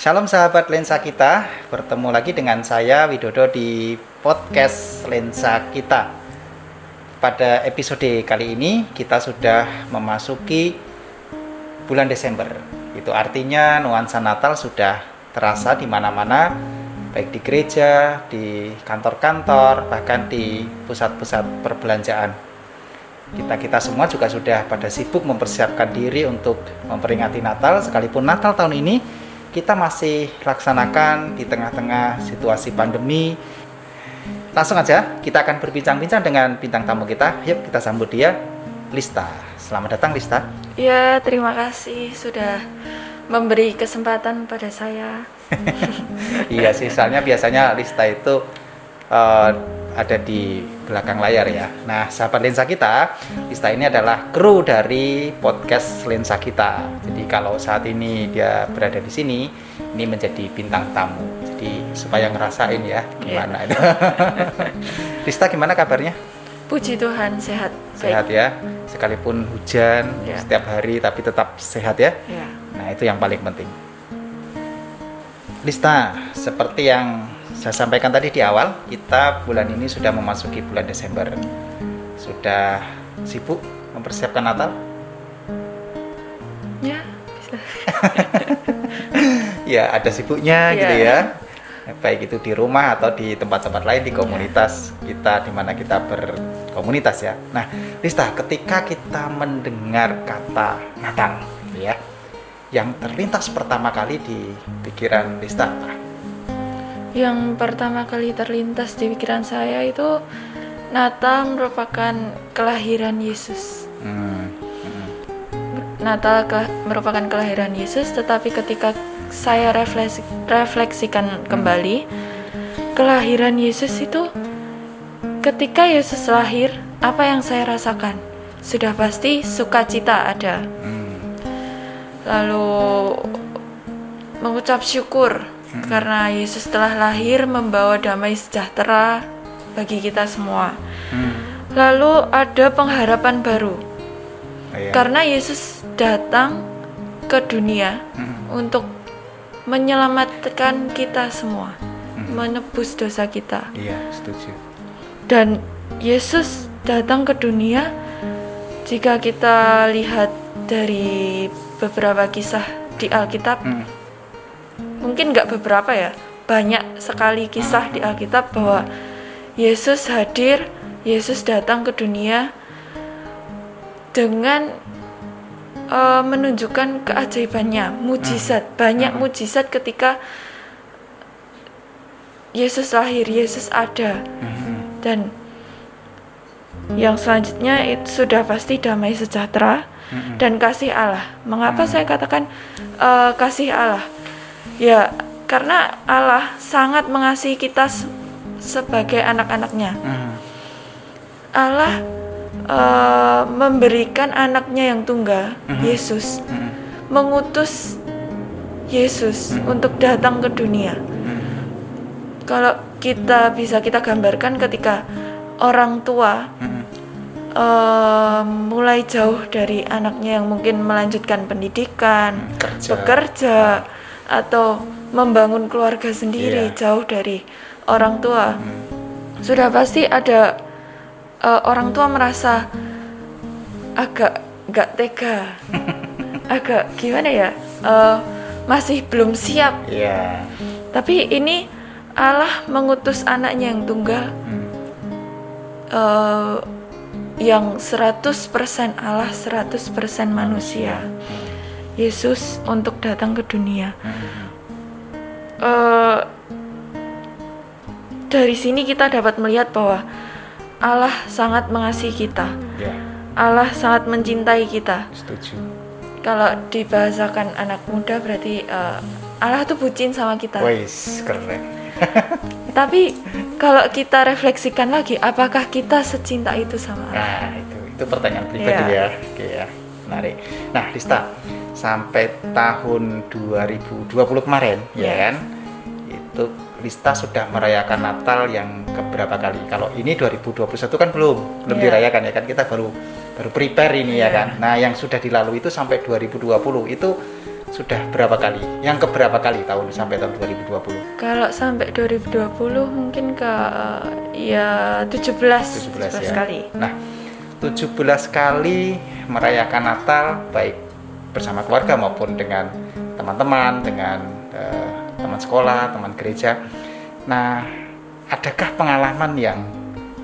Shalom sahabat lensa kita, bertemu lagi dengan saya Widodo di podcast lensa kita. Pada episode kali ini kita sudah memasuki bulan Desember. Itu artinya nuansa Natal sudah terasa di mana-mana, baik di gereja, di kantor-kantor, bahkan di pusat-pusat perbelanjaan. Kita-kita semua juga sudah pada sibuk mempersiapkan diri untuk memperingati Natal, sekalipun Natal tahun ini kita masih laksanakan di tengah-tengah situasi pandemi. Langsung aja kita akan berbincang-bincang dengan bintang tamu kita. Yuk kita sambut dia, Lista. Selamat datang Lista. Ya, terima kasih sudah memberi kesempatan pada saya. iya sih, soalnya biasanya Lista itu uh, ada di belakang layar ya. Nah, sahabat lensa kita, Lista ini adalah kru dari podcast lensa kita. Jadi kalau saat ini dia berada di sini, ini menjadi bintang tamu. Jadi supaya ngerasain ya gimana itu. Lista gimana kabarnya? Puji Tuhan sehat. Sehat ya. Sekalipun hujan ya. setiap hari tapi tetap sehat ya. ya. Nah, itu yang paling penting. Lista, seperti yang saya sampaikan tadi di awal, kita bulan ini sudah memasuki bulan Desember. Sudah sibuk mempersiapkan Natal? Ya, bisa. ya, ada sibuknya ya. gitu ya. Baik itu di rumah atau di tempat-tempat lain di komunitas ya. kita di mana kita berkomunitas ya. Nah, Lista, ketika kita mendengar kata Natal, ya, yang terlintas pertama kali di pikiran Lista apa? Yang pertama kali terlintas di pikiran saya itu Natal merupakan kelahiran Yesus. Hmm. Hmm. Natal ke, merupakan kelahiran Yesus, tetapi ketika saya refleksi, refleksikan kembali, kelahiran Yesus itu ketika Yesus lahir, apa yang saya rasakan? Sudah pasti sukacita ada. Hmm. Lalu mengucap syukur hmm. karena Yesus telah lahir membawa damai sejahtera bagi kita semua. Hmm. Lalu ada pengharapan baru. Oh, iya. Karena Yesus datang ke dunia hmm. untuk menyelamatkan kita semua, hmm. menebus dosa kita. Iya, setuju. Dan Yesus datang ke dunia jika kita lihat dari beberapa kisah di Alkitab, hmm mungkin nggak beberapa ya banyak sekali kisah di Alkitab bahwa Yesus hadir Yesus datang ke dunia dengan uh, menunjukkan keajaibannya mujizat hmm. banyak hmm. mujizat ketika Yesus lahir Yesus ada hmm. dan yang selanjutnya itu sudah pasti damai sejahtera dan kasih Allah. Mengapa saya katakan uh, kasih Allah? Ya, karena Allah sangat mengasihi kita sebagai anak-anaknya. Hmm. Allah uh, memberikan anaknya yang tunggal, hmm. Yesus, hmm. mengutus Yesus hmm. untuk datang ke dunia. Hmm. Kalau kita bisa kita gambarkan ketika orang tua hmm. uh, mulai jauh dari anaknya yang mungkin melanjutkan pendidikan, Kerja. bekerja atau membangun keluarga sendiri yeah. jauh dari orang tua hmm. sudah pasti ada uh, orang tua merasa agak gak tega agak gimana ya uh, masih belum siap yeah. tapi ini Allah mengutus anaknya yang tunggal hmm. uh, yang 100% Allah 100% manusia hmm. Yesus untuk datang ke dunia. Uh, dari sini kita dapat melihat bahwa Allah sangat mengasihi kita. Yeah. Allah sangat mencintai kita. Setuju. Kalau dibahasakan anak muda berarti uh, Allah tuh bucin sama kita. Wais, keren. Tapi kalau kita refleksikan lagi, apakah kita secinta itu sama Allah? Nah, itu itu pertanyaan pribadi yeah. ya. Oke ya, menarik. Nah, Lista, sampai tahun 2020 kemarin ya kan itu Lista sudah merayakan Natal yang keberapa kali kalau ini 2021 kan belum belum yeah. dirayakan ya kan kita baru baru prepare ini yeah. ya iya. kan nah yang sudah dilalui itu sampai 2020 itu sudah berapa kali? Yang keberapa kali tahun sampai tahun 2020? Kalau sampai 2020 mungkin ke ya 17 17, 17 ya. kali. Nah, 17 kali merayakan Natal baik bersama keluarga maupun dengan teman-teman, dengan eh, teman sekolah, teman gereja. Nah, adakah pengalaman yang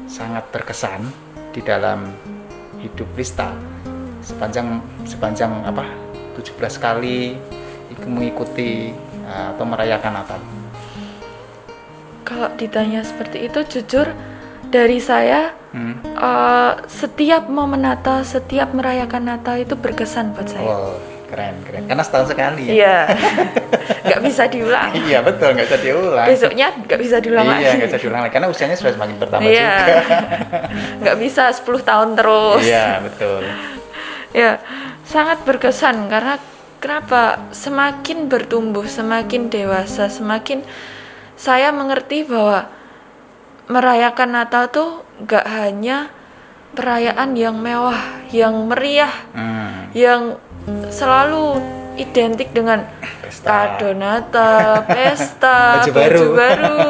sangat berkesan di dalam hidup Lista sepanjang sepanjang apa 17 kali ikut mengikuti eh, atau merayakan Natal? Kalau ditanya seperti itu jujur dari saya Hmm. eh, setiap momen Natal, setiap merayakan Natal itu berkesan buat saya. Wow, keren keren. Karena setahun sekali ya. Iya, nggak bisa diulang. Iya betul, nggak bisa diulang. Besoknya nggak bisa diulang iya, nggak bisa diulang lagi karena usianya sudah semakin bertambah Iya, juga. nggak bisa 10 tahun terus. Iya betul. Ya, sangat berkesan karena kenapa? Semakin bertumbuh, semakin dewasa, semakin saya mengerti bahwa merayakan Natal tuh nggak hanya perayaan yang mewah, yang meriah, Hmm, yang selalu identik dengan pesta. kado Natal, pesta, Baju baju, baru. baru,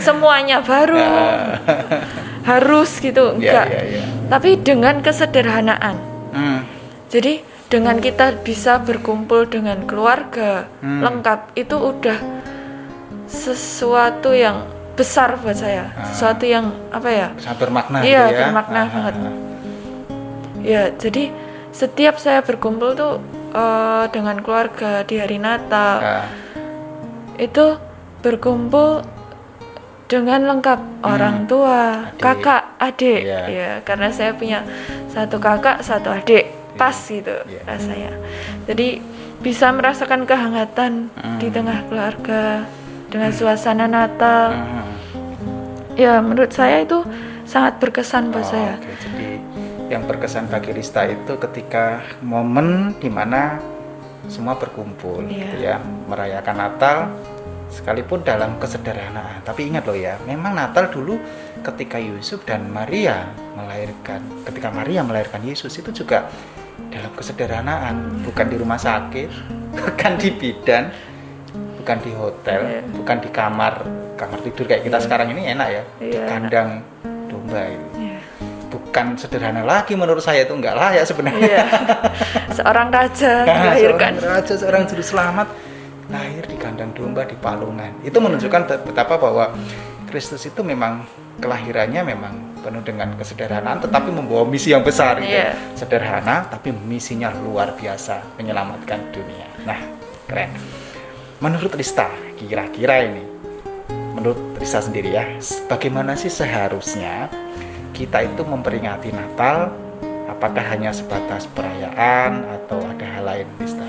semuanya baru, harus gitu, enggak. iya iya. Tapi dengan kesederhanaan. Hmm, Jadi dengan kita bisa berkumpul dengan keluarga Hmm. lengkap itu udah sesuatu yang besar buat saya, sesuatu yang apa ya? sangat bermakna Iya, gitu ya. bermakna Ah, banget. ah, ah. Ya, jadi setiap saya berkumpul tuh eh, dengan keluarga di hari Natal Ah, itu berkumpul dengan lengkap orang tua, Adik. kakak, adik, Iya. ya karena saya punya satu kakak, satu adik, pas gitu Iya. rasanya. Jadi bisa merasakan kehangatan di Hmm. tengah keluarga dengan suasana Natal. ah. Ya menurut saya itu sangat berkesan buat Oh, saya. oke. Jadi yang berkesan bagi Rista itu ketika momen di mana semua berkumpul, Iya. gitu ya, merayakan Natal, sekalipun dalam kesederhanaan. Tapi ingat loh ya, memang Natal dulu ketika Yusuf dan Maria melahirkan, ketika Maria melahirkan Yesus itu juga dalam kesederhanaan, bukan di rumah sakit, bukan di bidan, bukan di hotel, Iya. bukan di kamar kamar tidur kayak kita sekarang ini enak ya, di Iya, enak. kandang domba itu Iya. bukan sederhana lagi menurut saya itu nggak layak sebenarnya. Iya. Seorang raja Nah, dilahirkan. seorang raja, seorang juru selamat lahir di kandang domba di Palungan. Itu menunjukkan bet- betapa bahwa Kristus itu memang kelahirannya memang penuh dengan kesederhanaan tetapi membawa misi yang besar gitu. Iya. Sederhana tapi misinya luar biasa menyelamatkan dunia. Nah, keren. Menurut Rista, kira-kira ini menurut Rista sendiri ya, bagaimana sih seharusnya kita itu memperingati Natal apakah hanya sebatas perayaan atau ada hal lain Rista?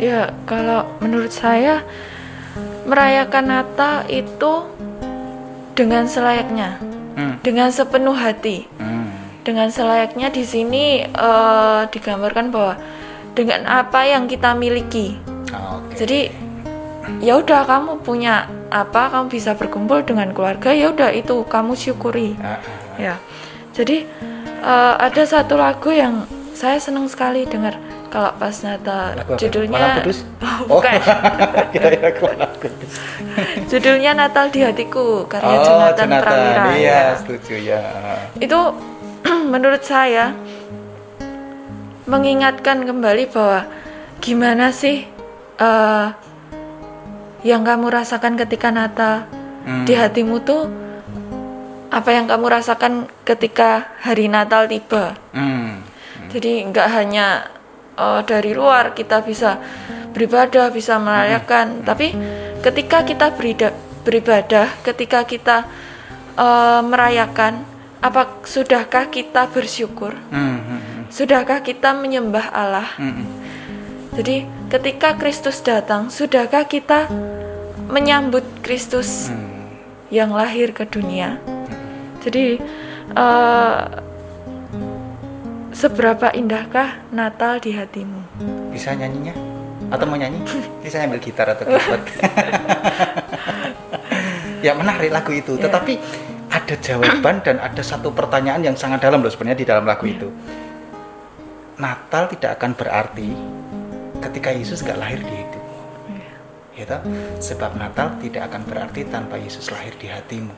Ya, kalau menurut saya merayakan Natal itu dengan selayaknya, Hmm. dengan sepenuh hati, Hmm. dengan selayaknya di sini eh, digambarkan bahwa dengan apa yang kita miliki. Ah, Oke. Jadi ya udah kamu punya apa, kamu bisa berkumpul dengan keluarga, ya udah itu kamu syukuri. Ah, ah, Ya, jadi eh, ada satu lagu yang saya senang sekali dengar kalau pas Natal. Judulnya Kudus? Oh, bukan. Kira-kira Malam Kudus. Judulnya Natal di Hatiku karya Oh, Jonathan, Jonathan. Prawira. Iya, ya. setuju ya. Itu menurut saya mengingatkan kembali bahwa gimana sih eh, yang kamu rasakan ketika Natal Hmm. di hatimu tuh apa yang kamu rasakan ketika hari Natal tiba. Hmm. Jadi nggak hanya eh, dari luar kita bisa beribadah, bisa merayakan, tapi ketika kita berida- beribadah, ketika kita eh, merayakan, apa sudahkah kita bersyukur? Hmm, hmm, hmm. Sudahkah kita menyembah Allah? Hmm, hmm. Jadi ketika Kristus datang, sudahkah kita menyambut Kristus Hmm. yang lahir ke dunia? Jadi eh, seberapa indahkah Natal di hatimu? Bisa nyanyinya? Atau mau nyanyi? Bisa ambil gitar atau keyboard. ya menarik lagu itu. Ya. Tetapi ada jawaban dan ada satu pertanyaan yang sangat dalam loh sebenarnya di dalam lagu itu. Natal tidak akan berarti ketika Yesus nggak lahir di hidupmu. Ya toh? Sebab Natal tidak akan berarti tanpa Yesus lahir di hatimu.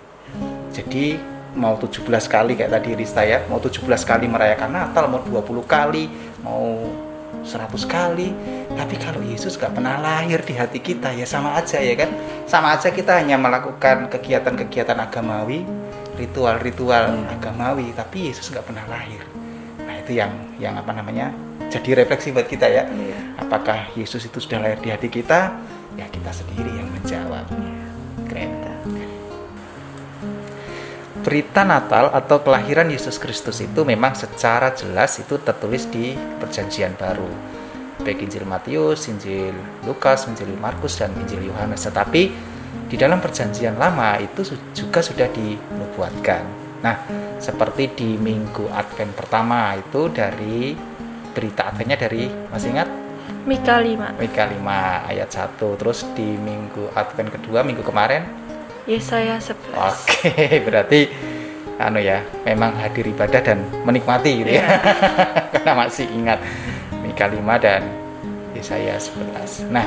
Jadi mau 17 kali kayak tadi Rista ya, mau 17 kali merayakan Natal, mau 20 kali, mau 100 kali, tapi kalau Yesus gak pernah lahir di hati kita ya sama aja ya kan, sama aja kita hanya melakukan kegiatan-kegiatan agamawi, ritual-ritual agamawi, tapi Yesus gak pernah lahir. Nah itu yang yang apa namanya jadi refleksi buat kita ya. Iya. Apakah Yesus itu sudah lahir di hati kita? Ya kita sendiri yang menjawab. Keren. Berita Natal atau kelahiran Yesus Kristus itu memang secara jelas itu tertulis di Perjanjian Baru. Baik Injil Matius, Injil Lukas, Injil Markus dan Injil Yohanes. Tetapi di dalam Perjanjian Lama itu juga sudah dinubuatkan. Nah, seperti di Minggu Advent pertama itu dari berita Adventnya dari masih ingat? Mika 5 Mika 5 ayat 1 terus di minggu Advent kedua minggu kemarin? Yesaya 11 oke berarti anu ya memang hadir ibadah dan menikmati gitu ya. Karena masih ingat Mika 5 dan Yesaya 11 nah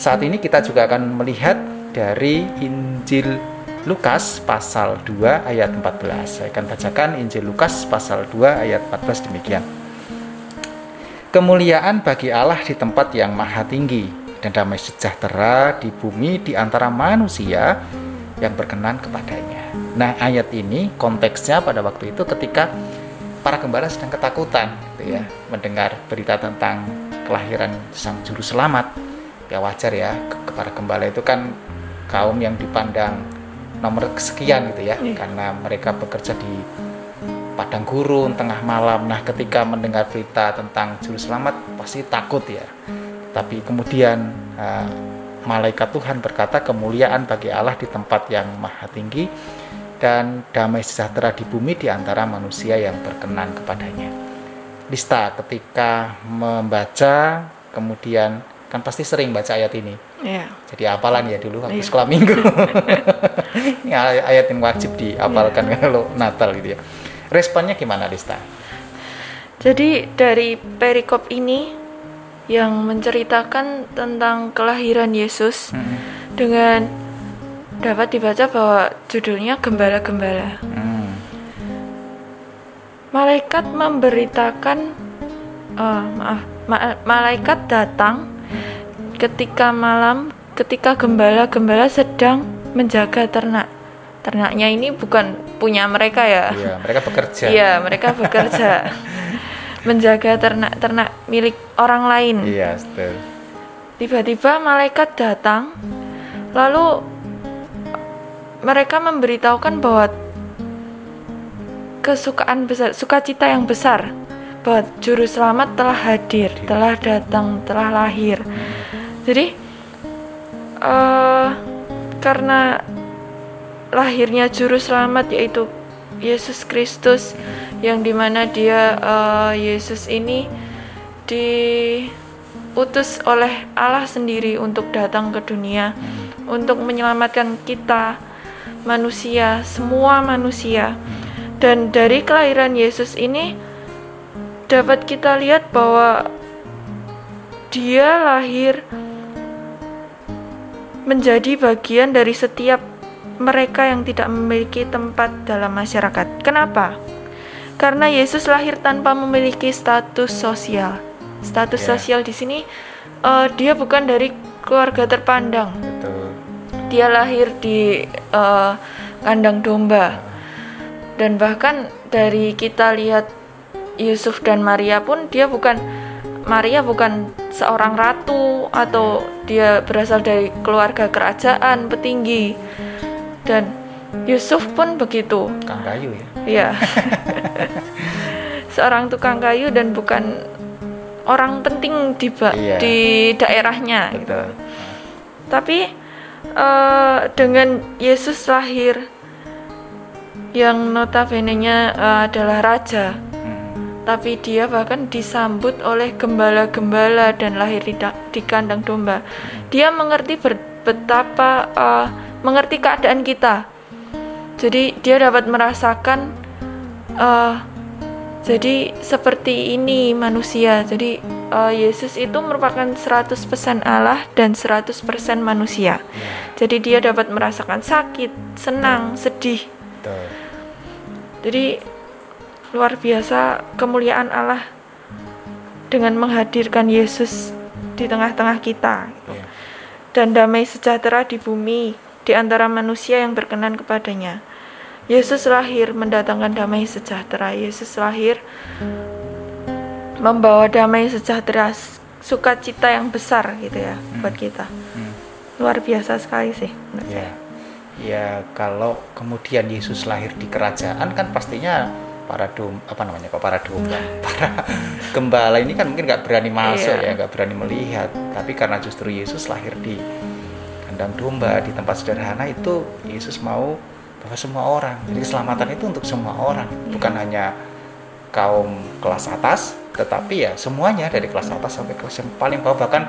saat ini kita juga akan melihat dari Injil Lukas pasal 2 ayat 14 saya akan bacakan Injil Lukas pasal 2 ayat 14 demikian Kemuliaan bagi Allah di tempat yang maha tinggi dan damai sejahtera di bumi di antara manusia yang berkenan kepadanya. Nah, ayat ini konteksnya pada waktu itu ketika para gembala sedang ketakutan gitu ya, mendengar berita tentang kelahiran sang juru selamat. Ya wajar ya, ke, para gembala itu kan kaum yang dipandang nomor kesekian gitu ya, Iya. karena mereka bekerja di padang gurun tengah malam. Nah, ketika mendengar berita tentang juru selamat pasti takut ya. Tapi kemudian eh, malaikat Tuhan berkata kemuliaan bagi Allah di tempat yang maha tinggi dan damai sejahtera di bumi di antara manusia yang berkenan kepadanya. Lista ketika membaca kemudian kan pasti sering baca ayat ini. ya Jadi hafalan ya dulu waktu Iya. sekolah minggu. Ini ay- ayat yang wajib dihafalkan kalau Natal gitu ya. Responnya gimana Lista? Jadi dari perikop ini yang menceritakan tentang kelahiran Yesus Hmm. dengan dapat dibaca bahwa judulnya Gembala-Gembala. Hmm. Malaikat memberitakan eh, maaf, ma- malaikat datang ketika malam ketika gembala-gembala sedang menjaga ternak. Ternaknya ini bukan punya mereka ya. Iya, mereka bekerja. Iya, mereka bekerja menjaga ternak-ternak milik orang lain. Iya, betul. Tiba-tiba malaikat datang, lalu mereka memberitahukan bahwa kesukaan besar, sukacita yang besar bahwa juru selamat telah hadir, telah datang, telah lahir. Jadi eh karena lahirnya juru selamat yaitu Yesus Kristus yang di mana dia eh, Yesus ini diutus oleh Allah sendiri untuk datang ke dunia untuk menyelamatkan kita manusia semua manusia. Dan dari kelahiran Yesus ini dapat kita lihat bahwa dia lahir menjadi bagian dari setiap mereka yang tidak memiliki tempat dalam masyarakat. Kenapa? Karena Yesus lahir tanpa memiliki status sosial. Status Ya. sosial di sini eh, dia bukan dari keluarga terpandang. Betul. Dia lahir di eh, kandang domba. Dan bahkan dari kita lihat Yusuf dan Maria pun dia bukan Maria bukan seorang ratu atau dia berasal dari keluarga kerajaan petinggi. Dan Yusuf pun begitu. Kang kayu ya. Iya. Seorang tukang kayu dan bukan orang penting di ba- Iya. di daerahnya gitu. Betul. Tapi eh, dengan Yesus lahir yang notabene-nya eh, adalah raja, Hmm. tapi dia bahkan disambut oleh gembala-gembala dan lahir di, di kandang domba. Dia mengerti ber- betapa eh, mengerti keadaan kita. Jadi dia dapat merasakan eh, Jadi seperti ini manusia. Jadi uh, Yesus itu merupakan 100% Allah dan 100% manusia. Jadi dia dapat merasakan sakit, senang, sedih. Jadi luar biasa kemuliaan Allah dengan menghadirkan Yesus di tengah-tengah kita. Iya. Dan damai sejahtera di bumi di antara manusia yang berkenan kepadanya. Yesus lahir mendatangkan damai sejahtera. Yesus lahir membawa damai sejahtera, sukacita yang besar gitu ya buat kita. Hmm. Luar biasa sekali sih menurut Ya. saya. Ya, kalau kemudian Yesus lahir di kerajaan kan pastinya para dom apa namanya kok para domba para gembala ini kan mungkin nggak berani masuk Iya. ya nggak berani melihat tapi karena justru Yesus lahir di kandang domba di tempat sederhana itu Yesus mau bahwa semua orang. Jadi keselamatan itu untuk semua orang. Bukan hanya kaum kelas atas tetapi ya semuanya dari kelas atas sampai kelas yang paling bawah. Bahkan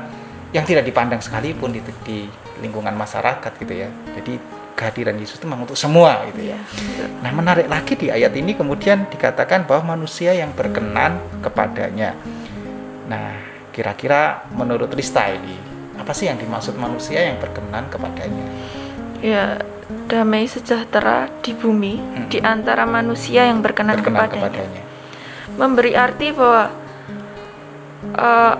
yang tidak dipandang sekalipun di, di lingkungan masyarakat gitu ya. Jadi kehadiran Yesus itu memang untuk semua gitu ya. Iya. Nah, menarik lagi di ayat ini kemudian dikatakan bahwa manusia yang berkenan kepadanya. Nah, kira-kira menurut Rista ini, apa sih yang dimaksud manusia yang berkenan kepadanya? Ya, damai sejahtera di bumi Hmm. di antara manusia yang berkenan, Berkenan kepadanya. kepadanya. Memberi arti bahwa eh,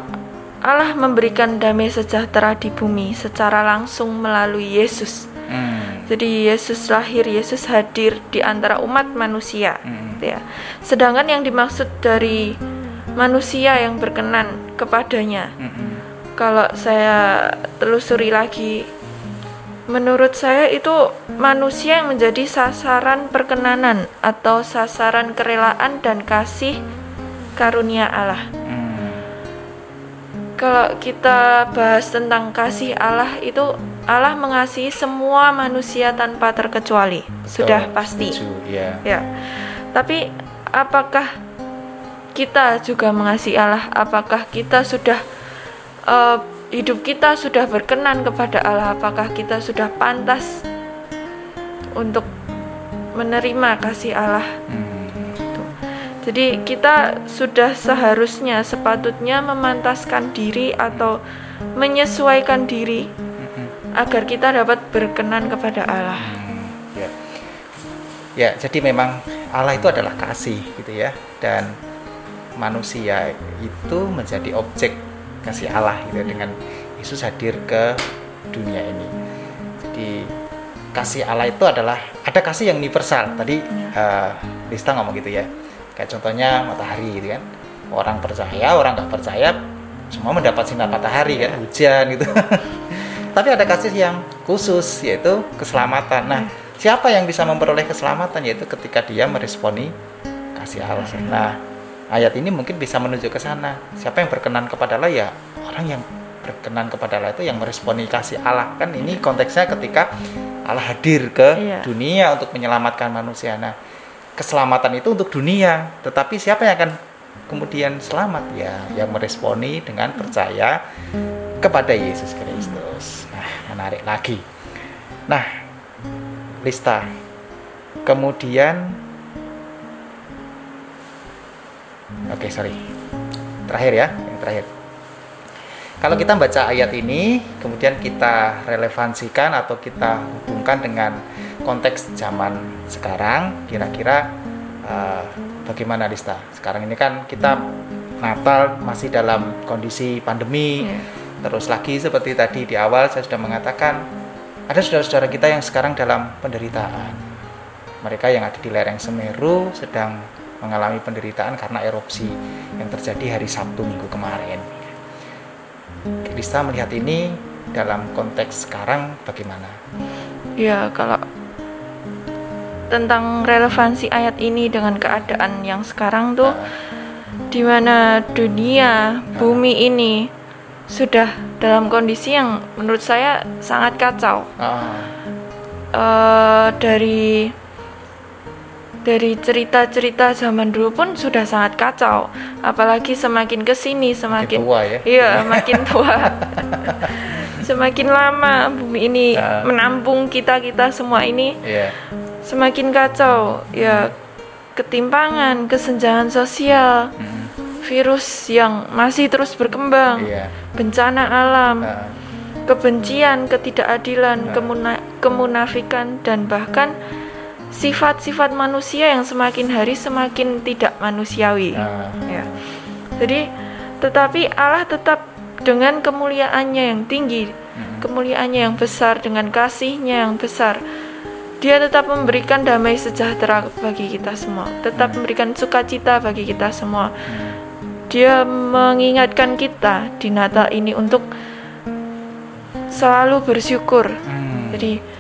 Allah memberikan damai sejahtera di bumi secara langsung melalui Yesus. Hmm. Jadi Yesus lahir, Yesus hadir di antara umat manusia. Hmm. gitu ya. Sedangkan yang dimaksud dari manusia yang berkenan kepadanya, Hmm. Kalau saya telusuri lagi, menurut saya itu manusia yang menjadi sasaran perkenanan atau sasaran kerelaan dan kasih karunia Allah. Hmm. Kalau kita bahas tentang kasih Allah itu Allah mengasihi semua manusia tanpa terkecuali. Sudah pasti. setuju, ya. Ya. Tapi apakah kita juga mengasihi Allah? Apakah kita sudah eh, hidup kita sudah berkenan kepada Allah? Apakah kita sudah pantas untuk menerima kasih Allah? Hmm. Jadi kita sudah seharusnya sepatutnya memantaskan diri atau menyesuaikan diri Hmm. agar kita dapat berkenan kepada Allah. Hmm, ya. ya, jadi memang Allah itu adalah kasih gitu ya, dan manusia itu menjadi objek kasih Allah gitu ya, dengan Yesus hadir ke dunia ini. Jadi kasih Allah itu adalah ada kasih yang universal. Tadi Lista ngomong gitu ya, kayak contohnya matahari gitu kan, orang percaya, orang nggak percaya, semua mendapat sinar matahari kan, hujan gitu. Tapi ada kasih yang khusus yaitu keselamatan. Nah, siapa yang bisa memperoleh keselamatan yaitu ketika dia meresponi kasih Allah. Nah, ayat ini mungkin bisa menuju ke sana. Siapa yang berkenan kepada Allah ya orang yang berkenan kepada Allah itu yang meresponi kasih Allah. Kan ini konteksnya ketika Allah hadir ke Iya. dunia untuk menyelamatkan manusia. Nah, keselamatan itu untuk dunia, tetapi siapa yang akan kemudian selamat ya yang meresponi dengan percaya kepada Yesus Kristus. Nah, menarik lagi. Nah, Lista. Kemudian Oke, sorry. Terakhir ya, yang terakhir. Kalau kita baca ayat ini, kemudian kita relevansikan atau kita hubungkan dengan konteks zaman sekarang, kira-kira eh, bagaimana Lista? Sekarang ini kan kita Natal masih dalam kondisi pandemi, Iya. terus lagi seperti tadi di awal saya sudah mengatakan ada saudara-saudara kita yang sekarang dalam penderitaan. Mereka yang ada di lereng Semeru sedang mengalami penderitaan karena erupsi yang terjadi hari Sabtu minggu kemarin. Krista melihat ini dalam konteks sekarang bagaimana? Ya, kalau tentang relevansi ayat ini dengan keadaan yang sekarang tuh Nah, di mana dunia, bumi ini sudah dalam kondisi yang menurut saya sangat kacau. ah, Eh, dari dari cerita-cerita zaman dulu pun sudah sangat kacau, apalagi semakin ke sini makin semakin tua ya. Iya, makin tua. semakin lama bumi ini Ya. menampung kita-kita semua ini Iya. semakin kacau. Ya ketimpangan, kesenjangan sosial, Mm-mm. virus yang masih terus berkembang, Iya. bencana alam, Ah, kebencian, ketidakadilan, Nah. kemuna- kemunafikan dan bahkan sifat-sifat manusia yang semakin hari semakin tidak manusiawi. ah, Ya. Jadi tetapi Allah tetap dengan kemuliaannya yang tinggi, mm-mm. kemuliaannya yang besar dengan kasihnya yang besar. Dia tetap memberikan damai sejahtera bagi kita semua, tetap memberikan sukacita bagi kita semua. Dia mengingatkan kita di Natal ini untuk selalu bersyukur. Hmm. Jadi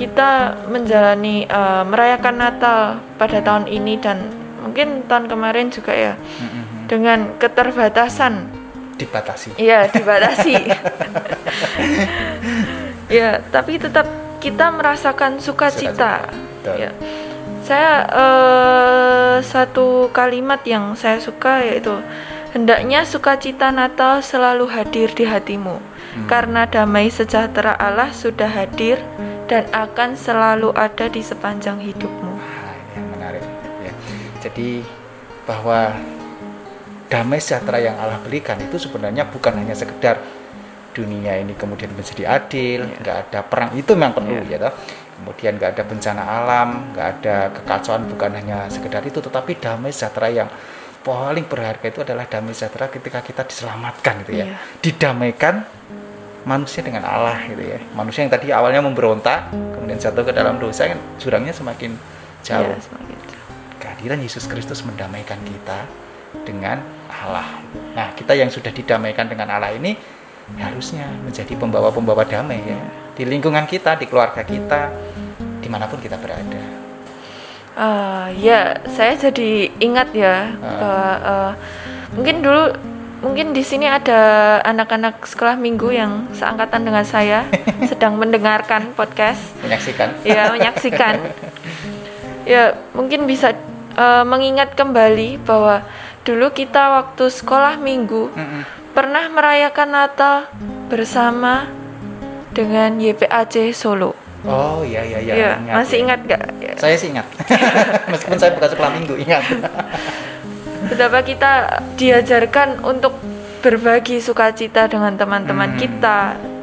kita menjalani eh, merayakan Natal pada tahun ini dan mungkin tahun kemarin juga ya Mm-mm. dengan keterbatasan dibatasi. Iya, dibatasi. ya, tapi tetap kita merasakan sukacita. Ya. Saya eh, satu kalimat yang saya suka yaitu hendaknya sukacita Natal selalu hadir di hatimu karena damai sejahtera Allah sudah hadir dan akan selalu ada di sepanjang hidupmu. Nah, ini yang menarik ya. Jadi bahwa damai sejahtera yang Allah berikan itu sebenarnya bukan hanya sekedar dunia ini kemudian menjadi adil, Iya. nggak ada perang itu memang perlu ya toh. Kemudian nggak ada bencana alam, nggak ada kekacauan bukan hanya sekedar itu, tetapi damai sejahtera yang paling berharga itu adalah damai sejahtera ketika kita diselamatkan gitu ya, Iya. didamaikan manusia dengan Allah gitu ya. Manusia yang tadi awalnya memberontak, kemudian jatuh ke dalam dosa kan jurangnya semakin jauh Ya, semakin jauh. kehadiran Yesus Kristus mendamaikan kita dengan Allah. Nah, kita yang sudah didamaikan dengan Allah ini harusnya menjadi pembawa-pembawa damai ya di lingkungan kita, di keluarga kita, di mana pun kita berada. Ah, ya, saya jadi ingat ya Ah. bahwa eh, mungkin dulu mungkin di sini ada anak-anak sekolah minggu yang seangkatan dengan saya sedang mendengarkan podcast, Menyaksikan. ya menyaksikan. Ya, mungkin bisa eh, mengingat kembali bahwa dulu kita waktu sekolah minggu Mm-mm. pernah merayakan Natal bersama dengan YPAC Solo. Oh iya iya iya. Ya, ingat, masih ya. ingat gak? Ya. Saya sih ingat. Meskipun saya bukan sekolah minggu, ingat. betapa kita diajarkan untuk berbagi sukacita dengan teman-teman Hmm. kita,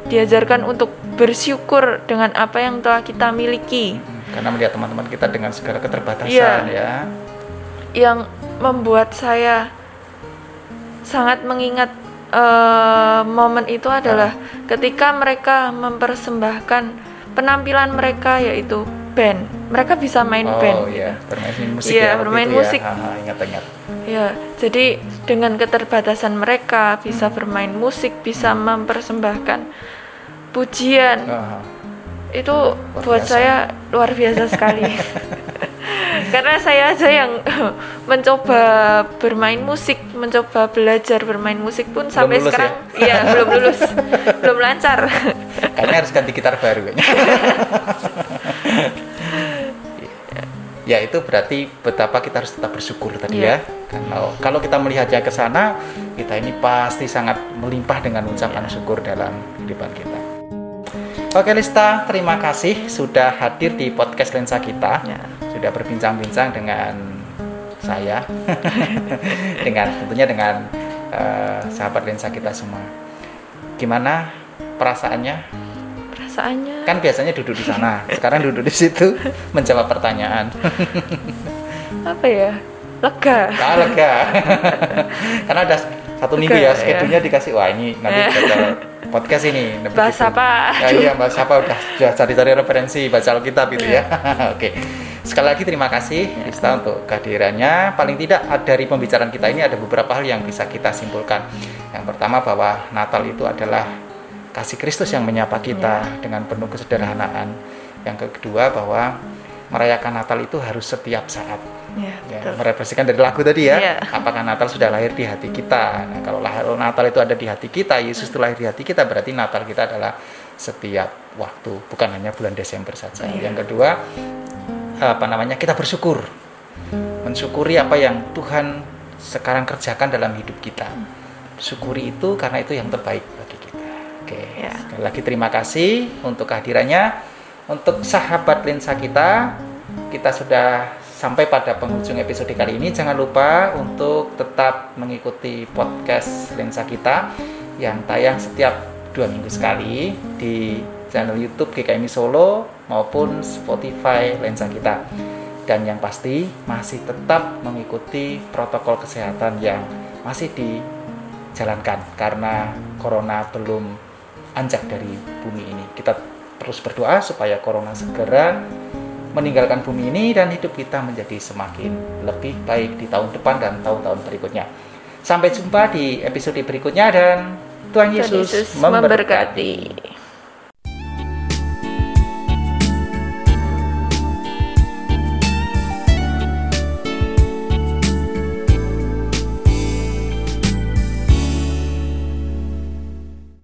diajarkan untuk bersyukur dengan apa yang telah kita miliki, Karena melihat teman-teman kita dengan segala keterbatasan Iya. ya. yang membuat saya sangat mengingat eh, momen itu adalah ketika mereka mempersembahkan penampilan mereka yaitu band. Mereka bisa main oh band. iya, bermain musik Iya, ya. bermain ya. musik. Ha, ha, ingat ingat. Ya, jadi dengan keterbatasan mereka bisa bermain musik, bisa mempersembahkan pujian. Ah, Itu buat biasa. saya luar biasa sekali. Karena saya aja yang mencoba bermain musik, mencoba belajar bermain musik pun sampai lulus sekarang iya belum lulus. belum lancar. Kayaknya harus ganti gitar baru kayaknya. Ya itu berarti betapa kita harus tetap bersyukur tadi Iya. ya. Kalau kalau kita melihatnya ke sana, kita ini pasti sangat melimpah dengan ucapan Iya. syukur dalam kehidupan kita. Oke Lista, terima kasih sudah hadir di podcast lensa kita. Ya. Sudah berbincang-bincang dengan saya, dengan tentunya dengan eh, sahabat lensa kita semua. Gimana perasaannya Perasaannya kan biasanya duduk di sana sekarang duduk di situ menjawab pertanyaan apa ya? Lega. ah lega karena ada satu minggu Lega, ya ya. schedule-nya dikasih wah ini nanti Ya. baca podcast ini Bahas begitu. apa? ya, iya bahas apa udah sudah cari-cari referensi baca Alkitab itu ya oke sekali lagi terima kasih Rista untuk kehadirannya paling tidak ah, dari pembicaraan kita ini ada beberapa hal yang bisa kita simpulkan yang pertama bahwa Natal itu adalah kasih Kristus yang menyapa kita dengan penuh kesederhanaan. Yang kedua bahwa merayakan Natal itu harus setiap saat. Ya, ya, merefleksikan dari lagu tadi ya. Iya. apakah Natal sudah lahir di hati kita? Nah, kalau lahir Natal itu ada di hati kita Yesus itu lahir di hati kita berarti Natal kita adalah setiap waktu bukan hanya bulan Desember saja. Iya. yang kedua apa namanya kita bersyukur. Mensyukuri apa yang Tuhan sekarang kerjakan dalam hidup kita. Syukuri itu karena itu yang terbaik bagi oke Ya. sekali lagi terima kasih untuk kehadirannya. Untuk sahabat lensa kita kita sudah sampai pada penghujung episode kali ini. Jangan lupa untuk tetap mengikuti podcast lensa kita yang tayang setiap dua minggu sekali di channel YouTube GKMI Solo maupun Spotify lensa kita. Dan yang pasti masih tetap mengikuti protokol kesehatan yang masih dijalankan karena corona belum anjak dari bumi ini kita terus berdoa supaya corona segera meninggalkan bumi ini dan hidup kita menjadi semakin lebih baik di tahun depan dan tahun-tahun berikutnya. Sampai jumpa di episode berikutnya dan Tuhan Yesus, Yesus memberkati. memberkati.